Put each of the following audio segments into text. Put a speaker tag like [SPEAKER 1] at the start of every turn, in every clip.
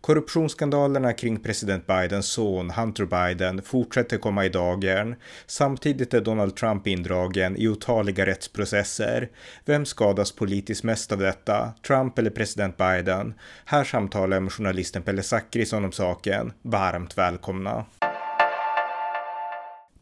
[SPEAKER 1] Korruptionsskandalerna kring president Bidens son Hunter Biden fortsätter komma i dagen. Samtidigt är Donald Trump indragen i otaliga rättsprocesser. Vem skadas politiskt mest av detta? Trump eller president Biden? Här samtalar jag med journalisten Pelle Zackrisson om saken. Varmt välkomna!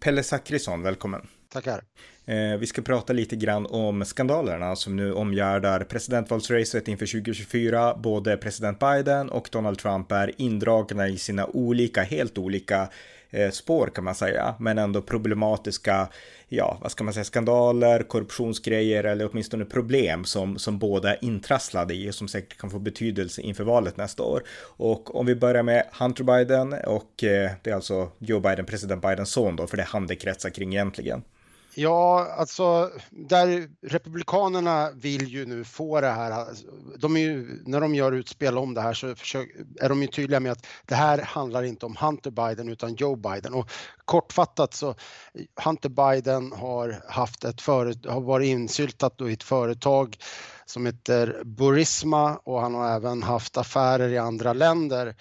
[SPEAKER 1] Pelle Zackrisson, välkommen!
[SPEAKER 2] Tackar!
[SPEAKER 1] Eh, vi ska prata lite grann om skandalerna som nu omgärdar presidentvalsracet inför 2024. Både president Biden och Donald Trump är indragna i sina olika, helt olika eh, spår kan man säga, men ändå problematiska, ja, vad ska man säga, skandaler, korruptionsgrejer eller åtminstone problem som, som båda är intrasslade i och som säkert kan få betydelse inför valet nästa år. Och om vi börjar med Hunter Biden och eh, det är alltså Joe Biden, president Bidens son då, för det är han det kretsar kring egentligen.
[SPEAKER 2] Ja, alltså där Republikanerna vill ju nu få det här. Alltså, de är ju, när de gör utspel om det här så är de ju tydliga med att det här handlar inte om Hunter Biden utan Joe Biden. Och kortfattat så Hunter Biden har haft ett företag, har varit insyltat i ett företag som heter Burisma och han har även haft affärer i andra länder.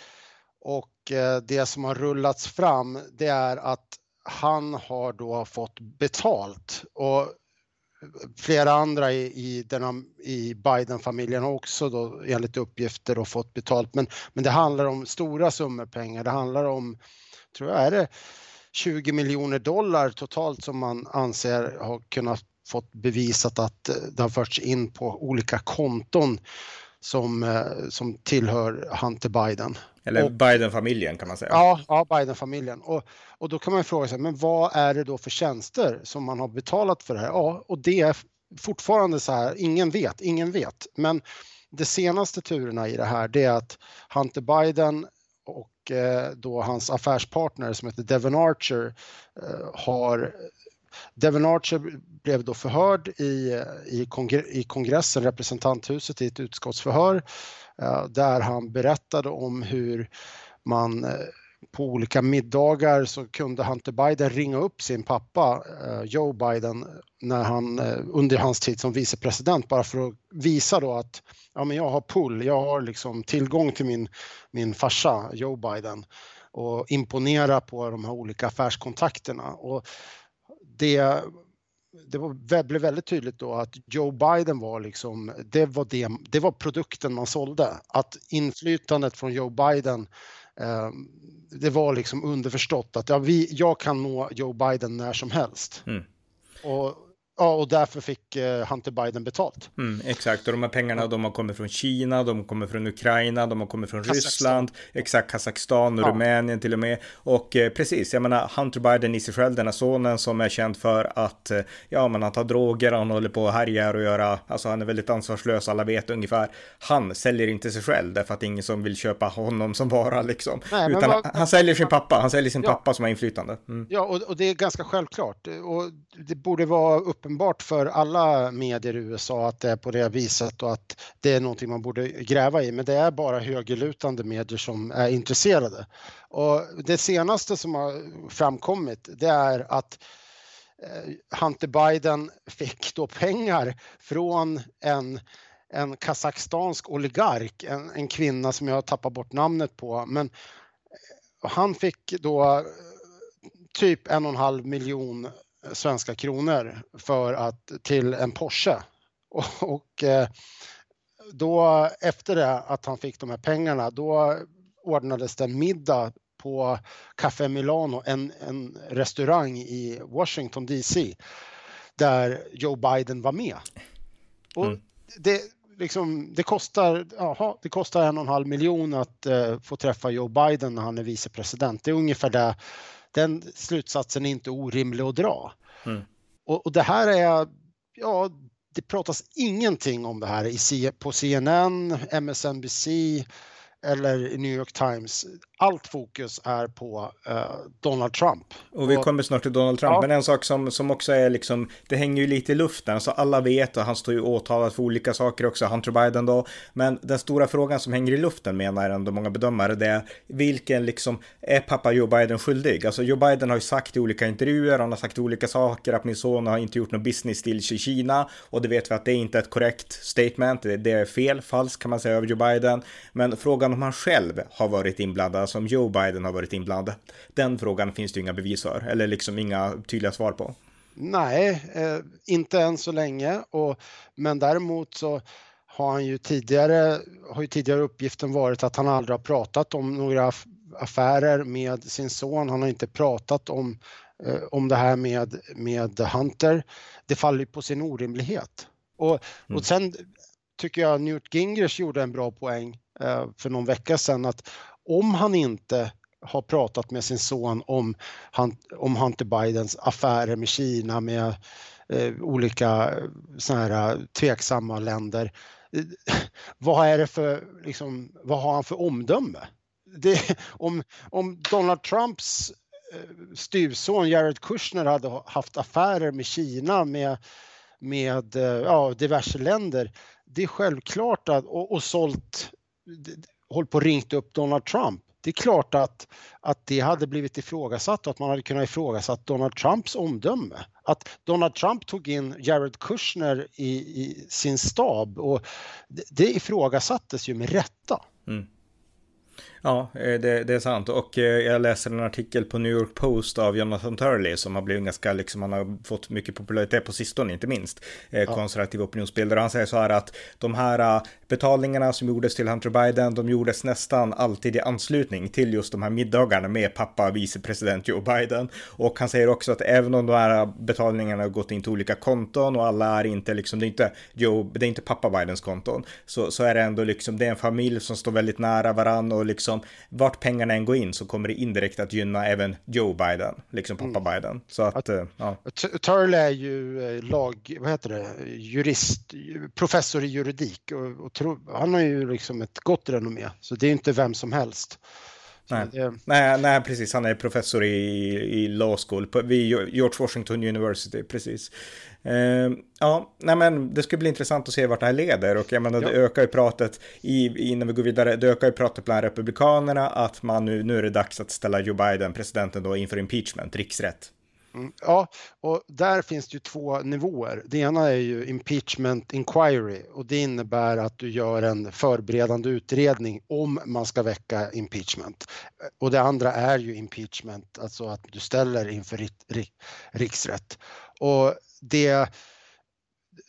[SPEAKER 2] Och eh, det som har rullats fram det är att han har då fått betalt och flera andra i, i, denna, i Biden-familjen har också då enligt uppgifter då fått betalt. Men, men det handlar om stora summor pengar. Det handlar om, tror jag, är det 20 miljoner dollar totalt som man anser har kunnat fått bevisat att eh, det har förts in på olika konton som, eh, som tillhör Hunter Biden.
[SPEAKER 1] Eller Biden-familjen kan man säga.
[SPEAKER 2] Ja, ja Biden-familjen. Och, och då kan man fråga sig, men vad är det då för tjänster som man har betalat för det här? Ja, och det är fortfarande så här, ingen vet, ingen vet. Men de senaste turerna i det här, det är att Hunter Biden och eh, då hans affärspartner som heter Devon Archer eh, har Devon Archer blev då förhörd i, i, kongre i kongressen, representanthuset, i ett utskottsförhör eh, där han berättade om hur man eh, på olika middagar så kunde Hunter Biden ringa upp sin pappa eh, Joe Biden när han, under hans tid som vicepresident bara för att visa då att ja, men jag har pull, jag har liksom tillgång till min, min farsa Joe Biden och imponera på de här olika affärskontakterna. Och det, det var, blev väldigt tydligt då att Joe Biden var liksom, det var, det, det var produkten man sålde. Att inflytandet från Joe Biden eh, det var liksom underförstått att ja, vi, jag kan nå Joe Biden när som helst. Mm. Och Ja, och därför fick eh, Hunter Biden betalt.
[SPEAKER 1] Mm, exakt, och de här pengarna de har kommit från Kina, de kommer från Ukraina, de har kommit från Kazakstan. Ryssland, exakt Kazakstan och ja. Rumänien till och med. Och eh, precis, jag menar Hunter Biden i sig själv, den här sonen som är känd för att, eh, ja men han tar droger, han håller på och härjar och göra, alltså han är väldigt ansvarslös, alla vet ungefär. Han säljer inte sig själv därför att det är ingen som vill köpa honom som vara liksom. Nej, Utan vad, han, han, säljer sin pappa, han säljer sin ja. pappa som har inflytande.
[SPEAKER 2] Mm. Ja, och, och, det är ganska självklart. Och det borde vara upp uppenbart för alla medier i USA att det är på det viset och att det är någonting man borde gräva i. Men det är bara högerlutande medier som är intresserade. Och det senaste som har framkommit det är att eh, Hunter Biden fick då pengar från en en kazakstansk oligark, en, en kvinna som jag har tappat bort namnet på. Men eh, han fick då eh, typ en och en halv miljon svenska kronor för att, till en Porsche. Och, och eh, då efter det att han fick de här pengarna, då ordnades det middag på Café Milano, en, en restaurang i Washington DC där Joe Biden var med. Och mm. det, liksom, det, kostar, aha, det kostar en och en halv miljon att uh, få träffa Joe Biden när han är vicepresident. Det är ungefär det den slutsatsen är inte orimlig att dra. Mm. Och, och, det här är, ja, det pratas ingenting om det här i, på CNN, MSNBC eller i New York Times. Allt fokus är på uh, Donald Trump.
[SPEAKER 1] Och vi kommer snart till Donald Trump, ja. men en sak som, som också är liksom, det hänger ju lite i luften, så alla vet och han står ju åtalad för olika saker också, Hunter Biden då. Men den stora frågan som hänger i luften menar ändå många bedömare, det är vilken liksom, är pappa Joe Biden skyldig? Alltså Joe Biden har ju sagt i olika intervjuer, han har sagt olika saker, att min son har inte gjort någon business deals i Kina och det vet vi att det är inte ett korrekt statement, det, det är fel, falskt kan man säga över Joe Biden. Men frågan om han själv har varit inblandad, som Joe Biden har varit inblandad, den frågan finns det inga bevis för, eller liksom inga tydliga svar på.
[SPEAKER 2] Nej, eh, inte än så länge. Och, men däremot så har han ju tidigare, har ju tidigare uppgiften varit att han aldrig har pratat om några affärer med sin son. Han har inte pratat om, eh, om det här med, med Hunter. Det faller på sin orimlighet. Och, mm. och sen tycker jag Newt Gingrich gjorde en bra poäng Eh, för någon vecka sedan att om han inte har pratat med sin son om, om Hunter Bidens affärer med Kina, med eh, olika eh, såna här eh, tveksamma länder. vad är det för, liksom, vad har han för omdöme? Det, om, om Donald Trumps eh, styvson Jared Kushner hade haft affärer med Kina, med, med eh, ja, diverse länder, det är självklart att, och, och sålt, hållit på och ringt upp Donald Trump. Det är klart att, att det hade blivit ifrågasatt och att man hade kunnat ifrågasatt Donald Trumps omdöme. Att Donald Trump tog in Jared Kushner i, i sin stab och det, det ifrågasattes ju med rätta. Mm.
[SPEAKER 1] Ja, eh, det, det, är sant. Och eh, jag läser en artikel på New York Post av Jonathan Turley som har blivit ganska, liksom, han har fått mycket popularitet på sistone, inte minst. Eh, ja. Konservativ opinionsbildare. Han säger så här att de här betalningarna som gjordes till Hunter Biden, de gjordes nästan alltid i anslutning till just de här middagarna med pappa vicepresident Joe Biden. Och han säger också att även om de här betalningarna har gått in till olika konton och alla är inte liksom, det är inte Joe, det är inte pappa Bidens konton, så, så är det ändå liksom, det är en familj som står väldigt nära varandra och liksom vart pengarna än går in så kommer det indirekt att gynna även Joe Biden, liksom pappa mm. Biden. Så att, eh, ja.
[SPEAKER 2] Turley är ju eh, lag, vad heter det, jurist, professor i juridik och, och tro, han har ju liksom ett gott renommé, så det är inte vem som helst.
[SPEAKER 1] Nej. Det... nej, nej, precis. Han är professor i, i law school på, vid George Washington University, precis. Uh, ja, nej men det ska bli intressant att se vart det här leder och jag menar ja. det ökar ju pratet i, innan vi går vidare, det ökar ju pratet bland republikanerna att man nu, nu är det dags att ställa Joe Biden, presidenten då, inför impeachment, riksrätt.
[SPEAKER 2] Mm, ja, och där finns det ju två nivåer. Det ena är ju impeachment inquiry och det innebär att du gör en förberedande utredning om man ska väcka impeachment. Och det andra är ju impeachment, alltså att du ställer inför riksrätt. Och det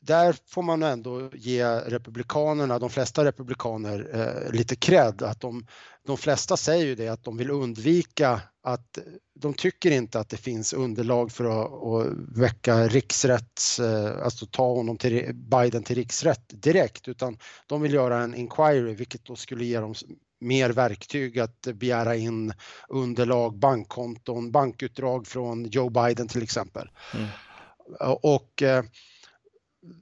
[SPEAKER 2] där får man ändå ge republikanerna, de flesta republikaner, eh, lite cred. Att de, de flesta säger ju det att de vill undvika att de tycker inte att det finns underlag för att, att väcka riksrätt, eh, alltså ta honom till Biden till riksrätt direkt, utan de vill göra en inquiry, vilket då skulle ge dem mer verktyg att begära in underlag, bankkonton, bankutdrag från Joe Biden till exempel. Mm. Och eh,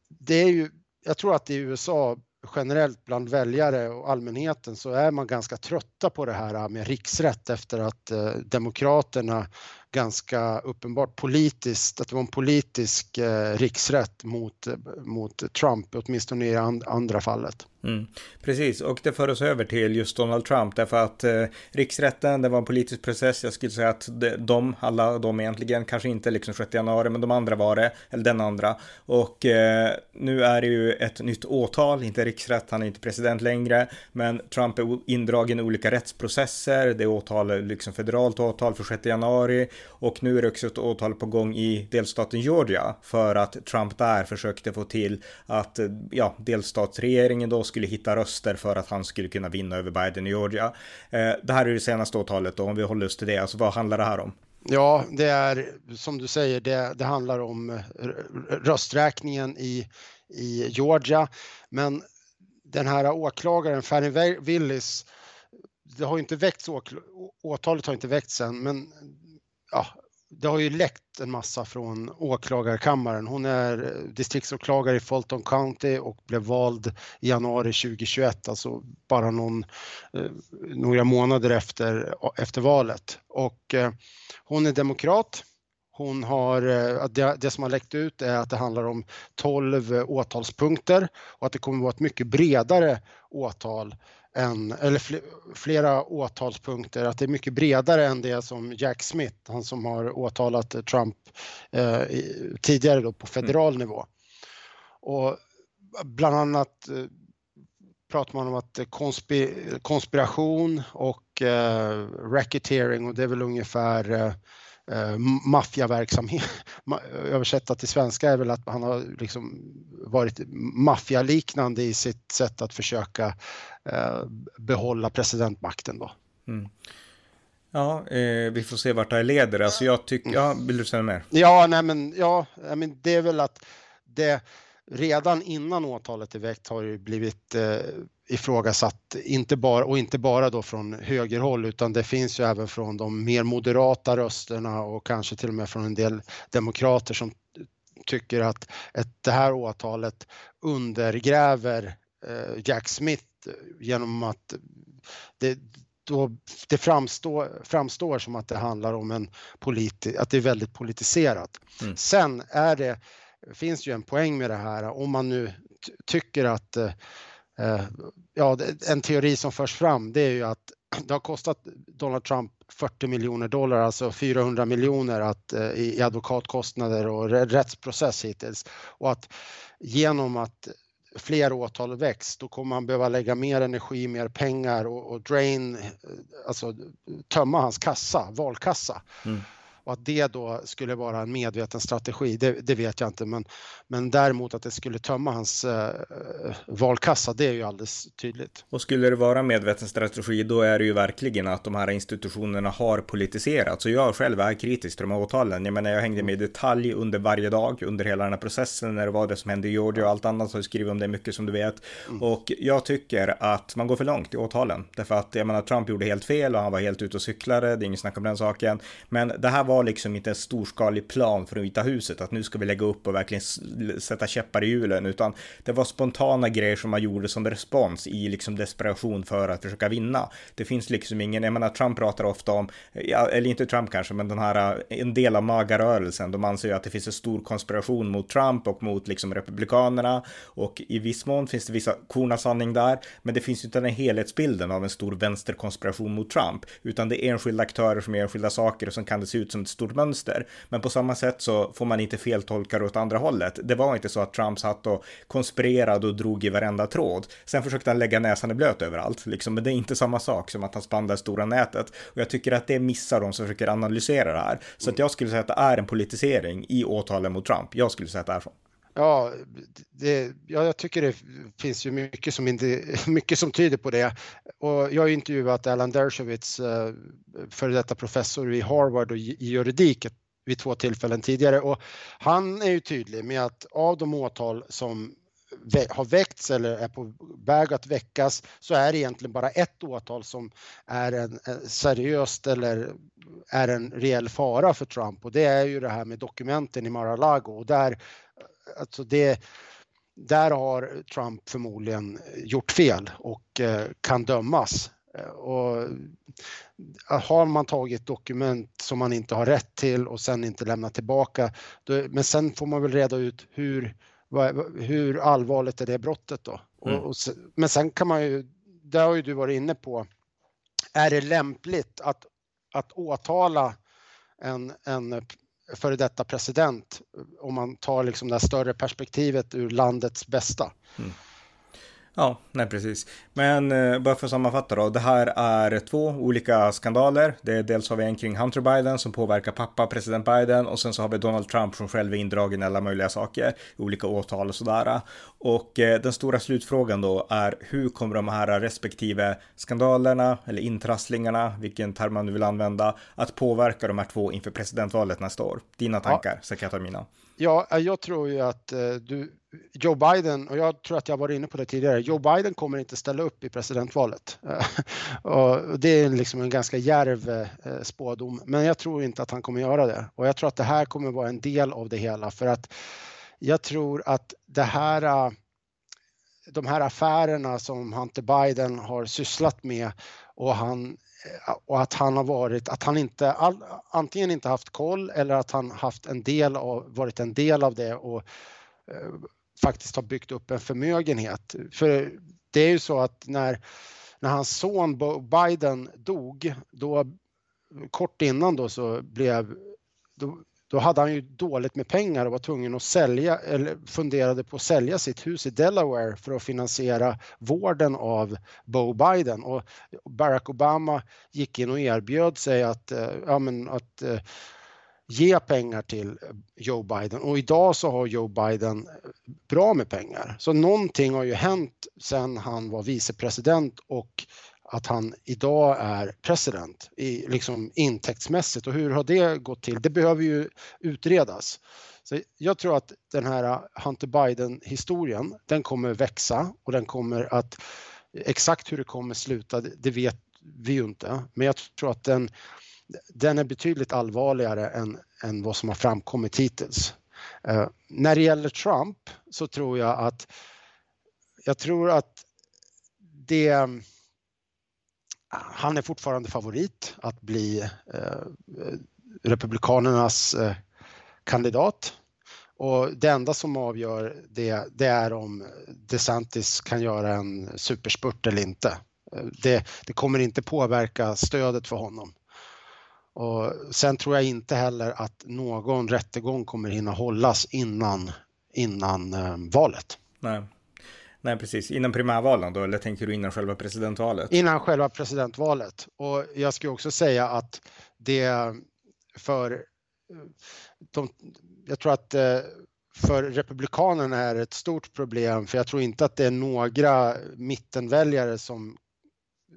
[SPEAKER 2] det är ju, jag tror att i USA generellt bland väljare och allmänheten så är man ganska trötta på det här med riksrätt efter att eh, Demokraterna ganska uppenbart politiskt, att det var en politisk eh, riksrätt mot, mot Trump, åtminstone i and, andra fallet.
[SPEAKER 1] Mm, precis, och det för oss över till just Donald Trump därför att eh, riksrätten, det var en politisk process. Jag skulle säga att de, alla de egentligen, kanske inte liksom 6 januari, men de andra var det, eller den andra. Och eh, nu är det ju ett nytt åtal, inte riksrätt, han är inte president längre, men Trump är indragen i olika rättsprocesser. Det är åtal, liksom federalt åtal för 6 januari och nu är det också ett åtal på gång i delstaten Georgia för att Trump där försökte få till att eh, ja, delstatsregeringen då skulle hitta röster för att han skulle kunna vinna över Biden i Georgia. Eh, det här är det senaste åtalet och om vi håller oss till det, alltså vad handlar det här om?
[SPEAKER 2] Ja, det är som du säger, det, det handlar om eh, rösträkningen i, i Georgia. Men den här åklagaren, Fanny Willis, det har inte väckts, åtalet har inte väckts än, men ja, det har ju läckt en massa från åklagarkammaren. Hon är distriktsåklagare i Fulton County och blev vald i januari 2021, alltså bara någon, eh, några månader efter, efter valet. Och eh, hon är demokrat. Hon har, eh, det, det som har läckt ut är att det handlar om 12 åtalspunkter och att det kommer att vara ett mycket bredare åtal en, eller flera åtalspunkter, att det är mycket bredare än det som Jack Smith, han som har åtalat Trump eh, tidigare då på federal mm. nivå. Och bland annat eh, pratar man om att konspir konspiration och eh, racketeering och det är väl ungefär eh, maffiaverksamhet. Översätta till svenska är väl att han har liksom varit maffialiknande i sitt sätt att försöka eh, behålla presidentmakten då. Mm.
[SPEAKER 1] Ja, eh, vi får se vart det här leder. Alltså jag tycker, ja, vill du säga mer?
[SPEAKER 2] Ja, nej men, ja, men det är väl att det redan innan åtalet är väckt har det blivit eh, ifrågasatt, inte bara, och inte bara då från högerhåll utan det finns ju även från de mer moderata rösterna och kanske till och med från en del demokrater som tycker att ett, det här åtalet undergräver eh, Jack Smith genom att det, då det framstår, framstår som att det handlar om en politi, att det är väldigt politiserat. Mm. Sen är det, finns ju en poäng med det här om man nu tycker att eh, Eh, Eh, ja, en teori som förs fram det är ju att det har kostat Donald Trump 40 miljoner dollar, alltså 400 miljoner att, eh, i advokatkostnader och rättsprocess hittills. Och att genom att fler åtal väcks, då kommer han behöva lägga mer energi, mer pengar och, och drain, eh, alltså tömma hans kassa, valkassa. Mm. Och att det då skulle vara en medveten strategi, det, det, vet jag inte. Men, men däremot att det skulle tömma hans eh, valkassa, det är ju alldeles tydligt.
[SPEAKER 1] Och skulle det vara medveten strategi, då är det ju verkligen att de här institutionerna har politiserats. Så jag själv är kritisk till de här åtalen. Jag menar, jag hängde med i detalj under varje dag, under hela den här processen, när det var det som hände i Georgia och allt annat, så jag skriver om det mycket som du vet. Mm. Och jag tycker att man går för långt i åtalen. Därför att, jag menar, Trump gjorde helt fel och han var helt ute och cyklade, det är inget snack om den saken. Men det här var var liksom inte en storskalig plan för Vita huset att nu ska vi lägga upp och verkligen sätta käppar i hjulen, utan det var spontana grejer som man gjorde som respons i liksom desperation för att försöka vinna. Det finns liksom ingen, jag menar Trump pratar ofta om, eller inte Trump kanske, men den här, eh, en del av magarörelsen, de anser ju att det finns en stor konspiration mot Trump och mot liksom republikanerna och i viss mån finns det vissa korn av sanning där, men det finns ju inte den helhetsbilden av en stor vänsterkonspiration mot Trump, utan det är enskilda aktörer som är enskilda saker och som kan det se ut som stort mönster. Men på samma sätt så får man inte feltolka det åt andra hållet. Det var inte så att Trump satt och konspirerade och drog i varenda tråd. Sen försökte han lägga näsan i blöt överallt, liksom. Men det är inte samma sak som att han spann det stora nätet. Och jag tycker att det missar de som försöker analysera det här. Så att jag skulle säga att det är en politisering i åtalen mot Trump. Jag skulle säga att det är så.
[SPEAKER 2] Ja, det, ja, jag tycker det finns ju mycket som, inte, mycket som tyder på det. Och jag har intervjuat Alan Dershowitz, eh, före detta professor i Harvard och i juridik vid två tillfällen tidigare. Och han är ju tydlig med att av de åtal som har väckts eller är på väg att väckas så är det egentligen bara ett åtal som är en eh, seriöst eller är en reell fara för Trump. Och det är ju det här med dokumenten i Mar-a-Lago. Och där alltså det, där har Trump förmodligen gjort fel och eh, kan dömas. Eh, och har man tagit dokument som man inte har rätt till och sen inte lämnat tillbaka, då, men sen får man väl reda ut hur, hur allvarligt är det brottet då? Mm. Och, och, men sen kan man ju, det har ju du varit inne på, är det lämpligt att, att åtala en, en före detta president om man tar liksom det större perspektivet ur landets bästa. Mm.
[SPEAKER 1] Ja, nej precis. Men eh, bara för att sammanfatta då. Det här är två olika skandaler. Det är dels har vi en kring Hunter Biden som påverkar pappa, president Biden, och sen så har vi Donald Trump som själv är indragen i alla möjliga saker, olika åtal och sådär. Och eh, den stora slutfrågan då är hur kommer de här respektive skandalerna eller intrasslingarna, vilken term man nu vill använda, att påverka de här två inför presidentvalet nästa år? Dina tankar, ja. så kan jag ta mina.
[SPEAKER 2] Ja, eh, jag tror ju att eh, du Joe Biden, och jag tror att jag var inne på det tidigare, Joe Biden kommer inte ställa upp i presidentvalet. Eh, och det är liksom en ganska järv spådom, men jag tror inte att han kommer göra det. Och jag tror att det här kommer vara en del av det hela för att jag tror att det här de här affärerna som Hunter Biden har sysslat med och, han, och att han har varit, att han inte, all, antingen inte haft koll eller att han haft en del av, varit en del av det och eh, faktiskt har byggt upp en förmögenhet. För det är ju så att när, när hans son Biden dog, då kort innan då så blev, då, då hade han ju dåligt med pengar och var tvungen att sälja eller funderade på att sälja sitt hus i Delaware för att finansiera vården av Bo Biden och Barack Obama gick in och erbjöd sig att, eh, ja, men att eh, ge pengar till Joe Biden och idag så har Joe Biden eh, bra med pengar. Så någonting har ju hänt sedan han var vicepresident och att han idag är president i, liksom intäktsmässigt och hur har det gått till? Det behöver ju utredas. Så jag tror att den här Hunter Biden historien, den kommer växa och den kommer att exakt hur det kommer sluta, det vet vi ju inte. Men jag tror att den, den är betydligt allvarligare än, än vad som har framkommit hittills. Uh, när det gäller Trump så tror jag att jag tror att det han är fortfarande favorit att bli eh, Republikanernas eh, kandidat. Och det enda som avgör det, det är om DeSantis kan göra en superspurt eller inte. Det, det kommer inte påverka stödet för honom. Och sen tror jag inte heller att någon rättegång kommer hinna hållas innan, innan eh, valet.
[SPEAKER 1] Nej. Nej, precis. Innan primärvalen då, eller tänker du innan själva presidentvalet?
[SPEAKER 2] Innan själva presidentvalet. Och jag ska också säga att det för de, jag tror att eh, för Republikanerna är ett stort problem, för jag tror inte att det är några mittenväljare som,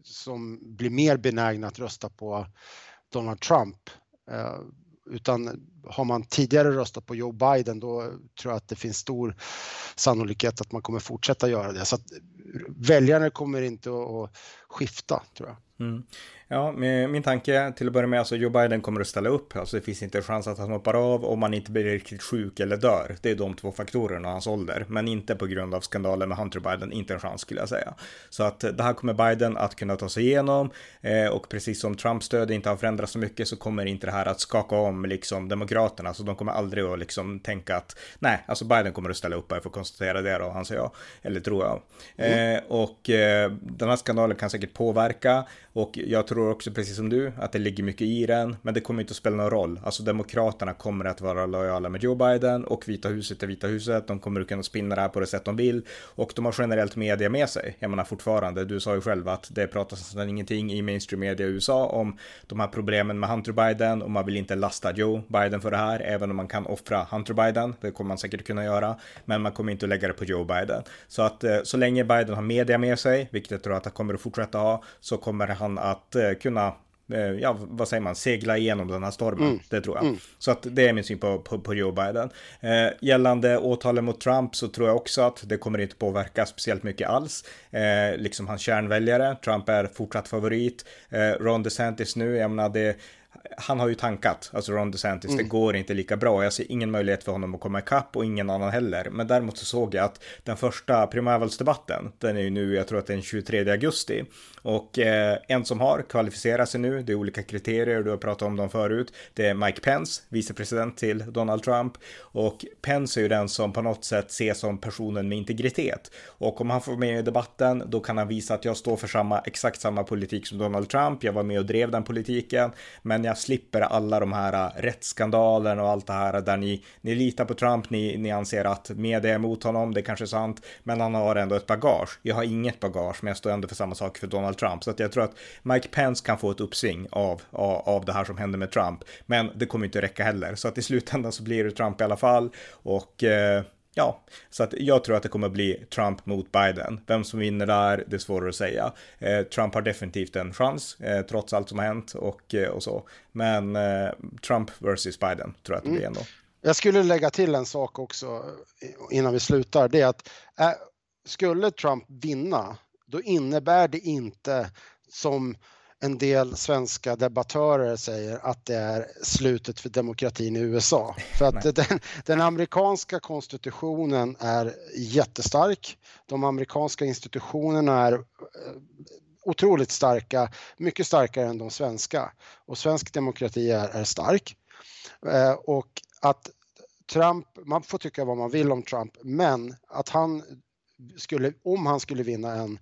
[SPEAKER 2] som blir mer benägna att rösta på Donald Trump. Eh, utan har man tidigare röstat på Joe Biden då tror jag att det finns stor sannolikhet att man kommer fortsätta göra det. Så att väljarna kommer inte att skifta tror jag.
[SPEAKER 1] Mm. Ja, min tanke till att börja med, alltså Joe Biden kommer att ställa upp. Alltså det finns inte en chans att han hoppar av om man inte blir riktigt sjuk eller dör. Det är de två faktorerna, hans ålder. Men inte på grund av skandalen med Hunter Biden, inte en chans skulle jag säga. Så att det här kommer Biden att kunna ta sig igenom. Eh, och precis som Trumps stöd inte har förändrats så mycket så kommer inte det här att skaka om liksom demokraterna. Så de kommer aldrig att liksom tänka att nej, alltså Biden kommer att ställa upp. Jag får konstatera det då, anser jag. Eller tror jag. Mm. Eh, och eh, den här skandalen kan säkert påverka. Och jag tror också precis som du att det ligger mycket i den, men det kommer inte att spela någon roll. Alltså demokraterna kommer att vara lojala med Joe Biden och Vita huset är Vita huset. De kommer att kunna spinna det här på det sätt de vill och de har generellt media med sig. Jag menar fortfarande, du sa ju själv att det pratas nästan ingenting i mainstream media i USA om de här problemen med Hunter Biden och man vill inte lasta Joe Biden för det här, även om man kan offra Hunter Biden. Det kommer man säkert kunna göra, men man kommer inte att lägga det på Joe Biden. Så att eh, så länge Biden har media med sig, vilket jag tror att han kommer att fortsätta ha, så kommer han att eh, kunna eh, ja, vad säger man, segla igenom den här stormen. Mm. Det tror jag. Mm. Så att det är min syn på, på, på Joe Biden. Eh, gällande åtalen mot Trump så tror jag också att det kommer inte påverka speciellt mycket alls. Eh, liksom hans kärnväljare, Trump är fortsatt favorit. Eh, Ron DeSantis nu, jag menar det, han har ju tankat, alltså Ron DeSantis, mm. det går inte lika bra. Jag ser ingen möjlighet för honom att komma ikapp och ingen annan heller. Men däremot så såg jag att den första primärvalsdebatten, den är ju nu, jag tror att den 23 augusti. Och eh, en som har kvalificerat sig nu, det är olika kriterier, du har pratat om dem förut. Det är Mike Pence, vicepresident till Donald Trump. Och Pence är ju den som på något sätt ses som personen med integritet. Och om han får med i debatten, då kan han visa att jag står för samma, exakt samma politik som Donald Trump. Jag var med och drev den politiken, men jag slipper alla de här äh, rättsskandalerna och allt det här där ni, ni litar på Trump, ni, ni anser att media är emot honom, det kanske är sant, men han har ändå ett bagage. Jag har inget bagage, men jag står ändå för samma sak för Donald Trump. Så att jag tror att Mike Pence kan få ett uppsving av, av, av det här som händer med Trump, men det kommer inte räcka heller. Så att i slutändan så blir det Trump i alla fall och eh, Ja, så att jag tror att det kommer bli Trump mot Biden. Vem som vinner där, det är svårare att säga. Eh, Trump har definitivt en chans, eh, trots allt som har hänt och, eh, och så. Men eh, Trump versus Biden tror jag att det blir mm. ändå.
[SPEAKER 2] Jag skulle lägga till en sak också innan vi slutar. Det är att äh, skulle Trump vinna, då innebär det inte som en del svenska debattörer säger att det är slutet för demokratin i USA. För att den, den, amerikanska konstitutionen är jättestark. De amerikanska institutionerna är eh, otroligt starka, mycket starkare än de svenska. Och svensk demokrati är, är stark. Eh, och att Trump, man får tycka vad man vill om Trump, men att han skulle, om han skulle vinna en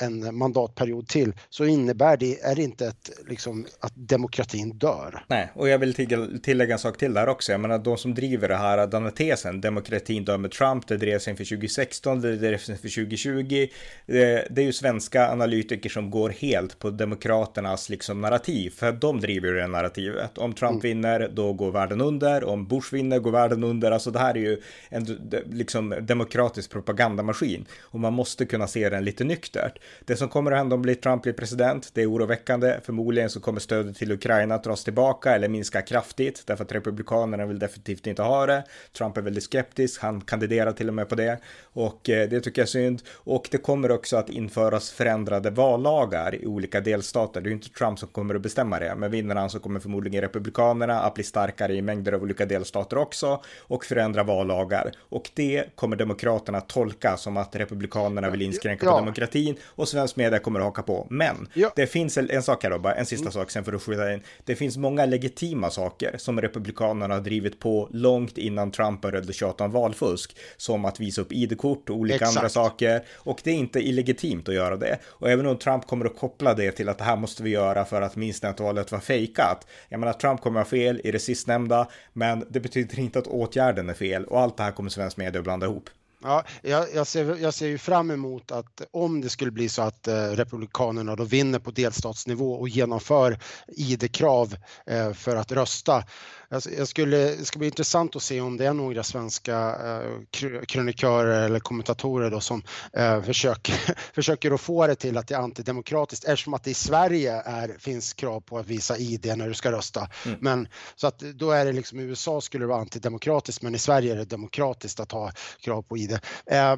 [SPEAKER 2] en mandatperiod till så innebär det, är det inte ett, liksom, att demokratin dör.
[SPEAKER 1] Nej, och jag vill tillägga en sak till där också. Jag menar de som driver det här, den här tesen, demokratin dör med Trump, det drevs inför 2016, det drevs inför 2020. Det, det är ju svenska analytiker som går helt på demokraternas liksom narrativ, för de driver ju det narrativet. Om Trump mm. vinner, då går världen under. Om Bush vinner, går världen under. Alltså det här är ju en liksom, demokratisk propagandamaskin och man måste kunna se den lite nyktert. Det som kommer att hända om Trump blir president, det är oroväckande. Förmodligen så kommer stödet till Ukraina att dras tillbaka eller minska kraftigt därför att republikanerna vill definitivt inte ha det. Trump är väldigt skeptisk, han kandiderar till och med på det och eh, det tycker jag är synd. Och det kommer också att införas förändrade vallagar i olika delstater. Det är ju inte Trump som kommer att bestämma det, men vinner han så kommer förmodligen republikanerna att bli starkare i mängder av olika delstater också och förändra vallagar. Och det kommer demokraterna tolka som att republikanerna vill inskränka ja. på demokratin och svensk media kommer att haka på. Men ja. det finns en, sak här då, bara en sista mm. sak sen för att skjuta in. Det finns många legitima saker som republikanerna har drivit på långt innan Trump började tjata om valfusk, som att visa upp ID-kort och olika Exakt. andra saker. Och det är inte illegitimt att göra det. Och även om Trump kommer att koppla det till att det här måste vi göra för att minstnätvalet var fejkat. Jag menar, Trump kommer att ha fel i det sistnämnda, men det betyder inte att åtgärden är fel och allt det här kommer svensk media att blanda ihop.
[SPEAKER 2] Ja, jag, jag, ser, jag ser ju fram emot att om det skulle bli så att eh, Republikanerna då vinner på delstatsnivå och genomför ID-krav eh, för att rösta jag skulle, det ska bli intressant att se om det är några svenska eh, krönikörer eller kommentatorer då som eh, försöker, försöker att få det till att det är antidemokratiskt eftersom att det i Sverige är, finns krav på att visa ID när du ska rösta. Mm. Men så att då är det liksom i USA skulle det vara antidemokratiskt men i Sverige är det demokratiskt att ha krav på ID. Eh,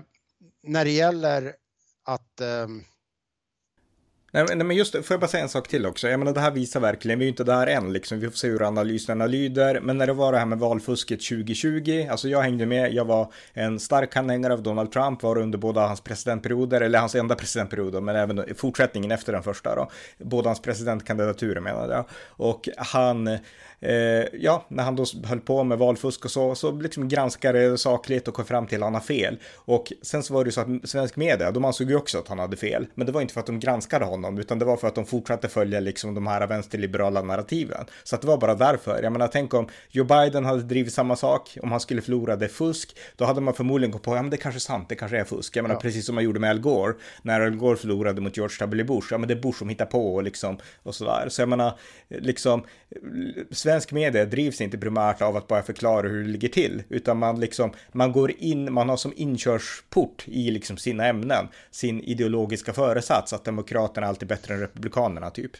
[SPEAKER 2] när det gäller att eh,
[SPEAKER 1] Nej, men just det, får jag bara säga en sak till också. Jag menar, det här visar verkligen, vi är ju inte där än liksom. Vi får se hur analyserna lyder. Men när det var det här med valfusket 2020, alltså jag hängde med, jag var en stark anhängare av Donald Trump, var under båda hans presidentperioder, eller hans enda presidentperioder, men även fortsättningen efter den första då. Båda hans presidentkandidaturer menade jag. Och han ja, när han då höll på med valfusk och så, så liksom granskade det sakligt och kom fram till att han har fel. Och sen så var det ju så att svensk media, de ansåg ju också att han hade fel. Men det var inte för att de granskade honom, utan det var för att de fortsatte följa liksom de här vänsterliberala narrativen. Så att det var bara därför. Jag menar, tänk om Joe Biden hade drivit samma sak, om han skulle förlora det fusk, då hade man förmodligen gått på, ja men det kanske är sant, det kanske är fusk. Jag menar, ja. precis som man gjorde med Al Gore, när Al Gore förlorade mot George W. Bush, ja men det är Bush som hittar på och liksom, och sådär. Så jag menar, liksom, svensk media drivs inte primärt av att bara förklara hur det ligger till, utan man liksom, man går in, man har som inkörsport i liksom sina ämnen, sin ideologiska föresats, att demokraterna är alltid bättre än republikanerna typ.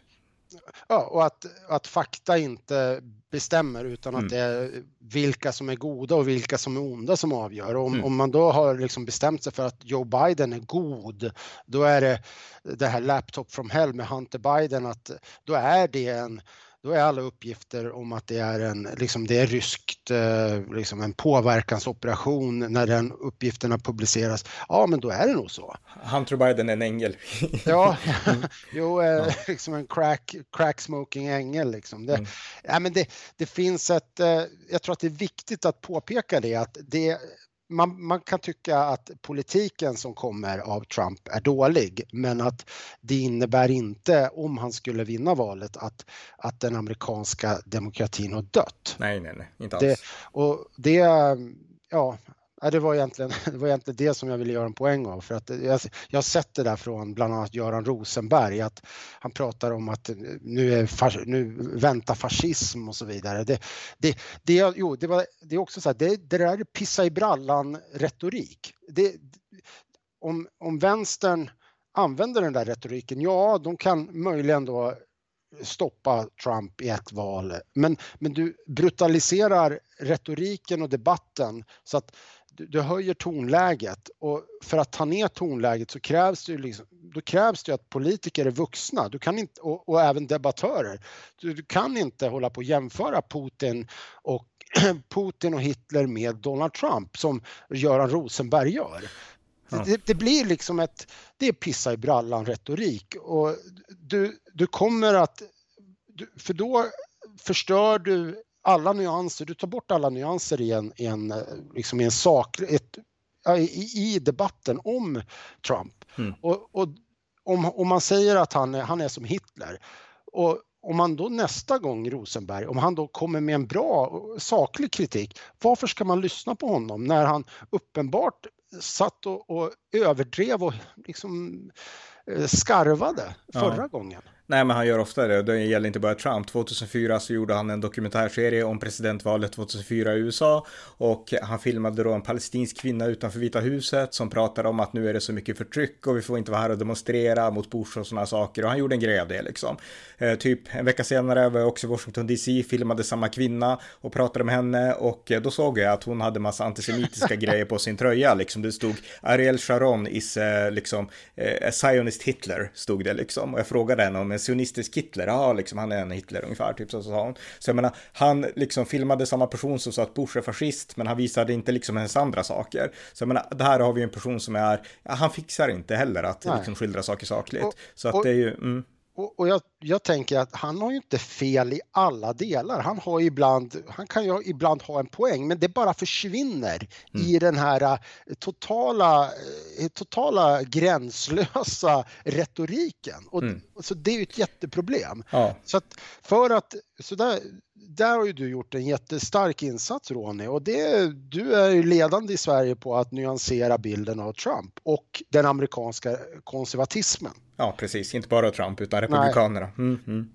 [SPEAKER 2] Ja, och att, att fakta inte bestämmer utan att mm. det är vilka som är goda och vilka som är onda som avgör. Om, mm. om man då har liksom bestämt sig för att Joe Biden är god, då är det det här Laptop from Hell med Hunter Biden, att då är det en då är alla uppgifter om att det är en, liksom det är ryskt, eh, liksom en påverkansoperation när den uppgifterna publiceras. Ja, men då är det nog så.
[SPEAKER 1] Hunter Biden är en ängel.
[SPEAKER 2] ja, jo, eh, ja. liksom en crack, crack smoking ängel liksom. Det, mm. ja, men det, det finns ett, eh, jag tror att det är viktigt att påpeka det att det man, man, kan tycka att politiken som kommer av Trump är dålig, men att det innebär inte, om han skulle vinna valet, att, att den amerikanska demokratin har dött.
[SPEAKER 1] Nej, nej, nej, inte
[SPEAKER 2] alls. Det, och det, ja, Ja, det, var egentligen, det var egentligen det som jag ville göra en poäng av. För att jag, jag har sett det där från bland annat Göran Rosenberg, att han pratar om att nu, är, nu väntar fascism och så vidare. Det, det, det, jo, det, var, det är också så här, det, det där är pissa i brallan retorik. Det, om, om vänstern använder den där retoriken, ja, de kan möjligen då stoppa Trump i ett val. Men, men du brutaliserar retoriken och debatten så att du, höjer tonläget och för att ta ner tonläget så krävs det, liksom, då krävs det att politiker är vuxna du kan inte, och, och även debattörer. Du, du, kan inte hålla på att jämföra Putin och Putin och Hitler med Donald Trump som Göran Rosenberg gör. Ja. Det, det, blir liksom ett, det är pissa i brallan retorik och du, du kommer att, för då förstör du alla nyanser, du tar bort alla nyanser i en, i en, liksom i en sak, ett, i, i debatten om Trump. Mm. Och, och om, om man säger att han är, han är som Hitler och om man då nästa gång Rosenberg, om han då kommer med en bra saklig kritik, varför ska man lyssna på honom när han uppenbart satt och, och överdrev och liksom eh, skarvade förra ja. gången?
[SPEAKER 1] Nej, men han gör ofta det. Det gäller inte bara Trump. 2004 så gjorde han en dokumentärserie om presidentvalet 2004 i USA och han filmade då en palestinsk kvinna utanför Vita huset som pratade om att nu är det så mycket förtryck och vi får inte vara här och demonstrera mot Bush och sådana saker och han gjorde en grej av det liksom. Eh, typ en vecka senare var jag också i Washington DC, filmade samma kvinna och pratade med henne och eh, då såg jag att hon hade massa antisemitiska grejer på sin tröja liksom. Det stod Ariel Sharon is eh, liksom eh, Zionist Hitler stod det liksom och jag frågade henne om en sionistisk Hitler, ja liksom han är en Hitler ungefär, typ så sa hon. Så jag menar, han liksom filmade samma person som sa att Bush är fascist, men han visade inte liksom ens andra saker. Så jag menar, det här har vi en person som är, ja, han fixar inte heller att liksom skildra saker sakligt. Och, så att och, det är ju, mm.
[SPEAKER 2] Och, och jag, jag, tänker att han har ju inte fel i alla delar. Han, har ibland, han kan ju ibland ha en poäng, men det bara försvinner mm. i den här eh, totala, eh, totala gränslösa retoriken. Och, mm. Så det är ju ett jätteproblem. Ja. Så att för att, så där, där har ju du gjort en jättestark insats Ronny och det, du är ju ledande i Sverige på att nyansera bilden av Trump och den amerikanska konservatismen.
[SPEAKER 1] Ja, precis. Inte bara Trump utan republikanerna. Mm, mm.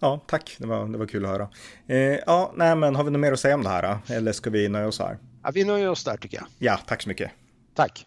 [SPEAKER 1] Ja, tack. Det var, det var kul att höra. Eh, ja, nej, men har vi något mer att säga om det här? Eller ska vi nöja oss här?
[SPEAKER 2] Ja, vi nöjer oss där tycker jag.
[SPEAKER 1] Ja, tack så mycket.
[SPEAKER 2] Tack.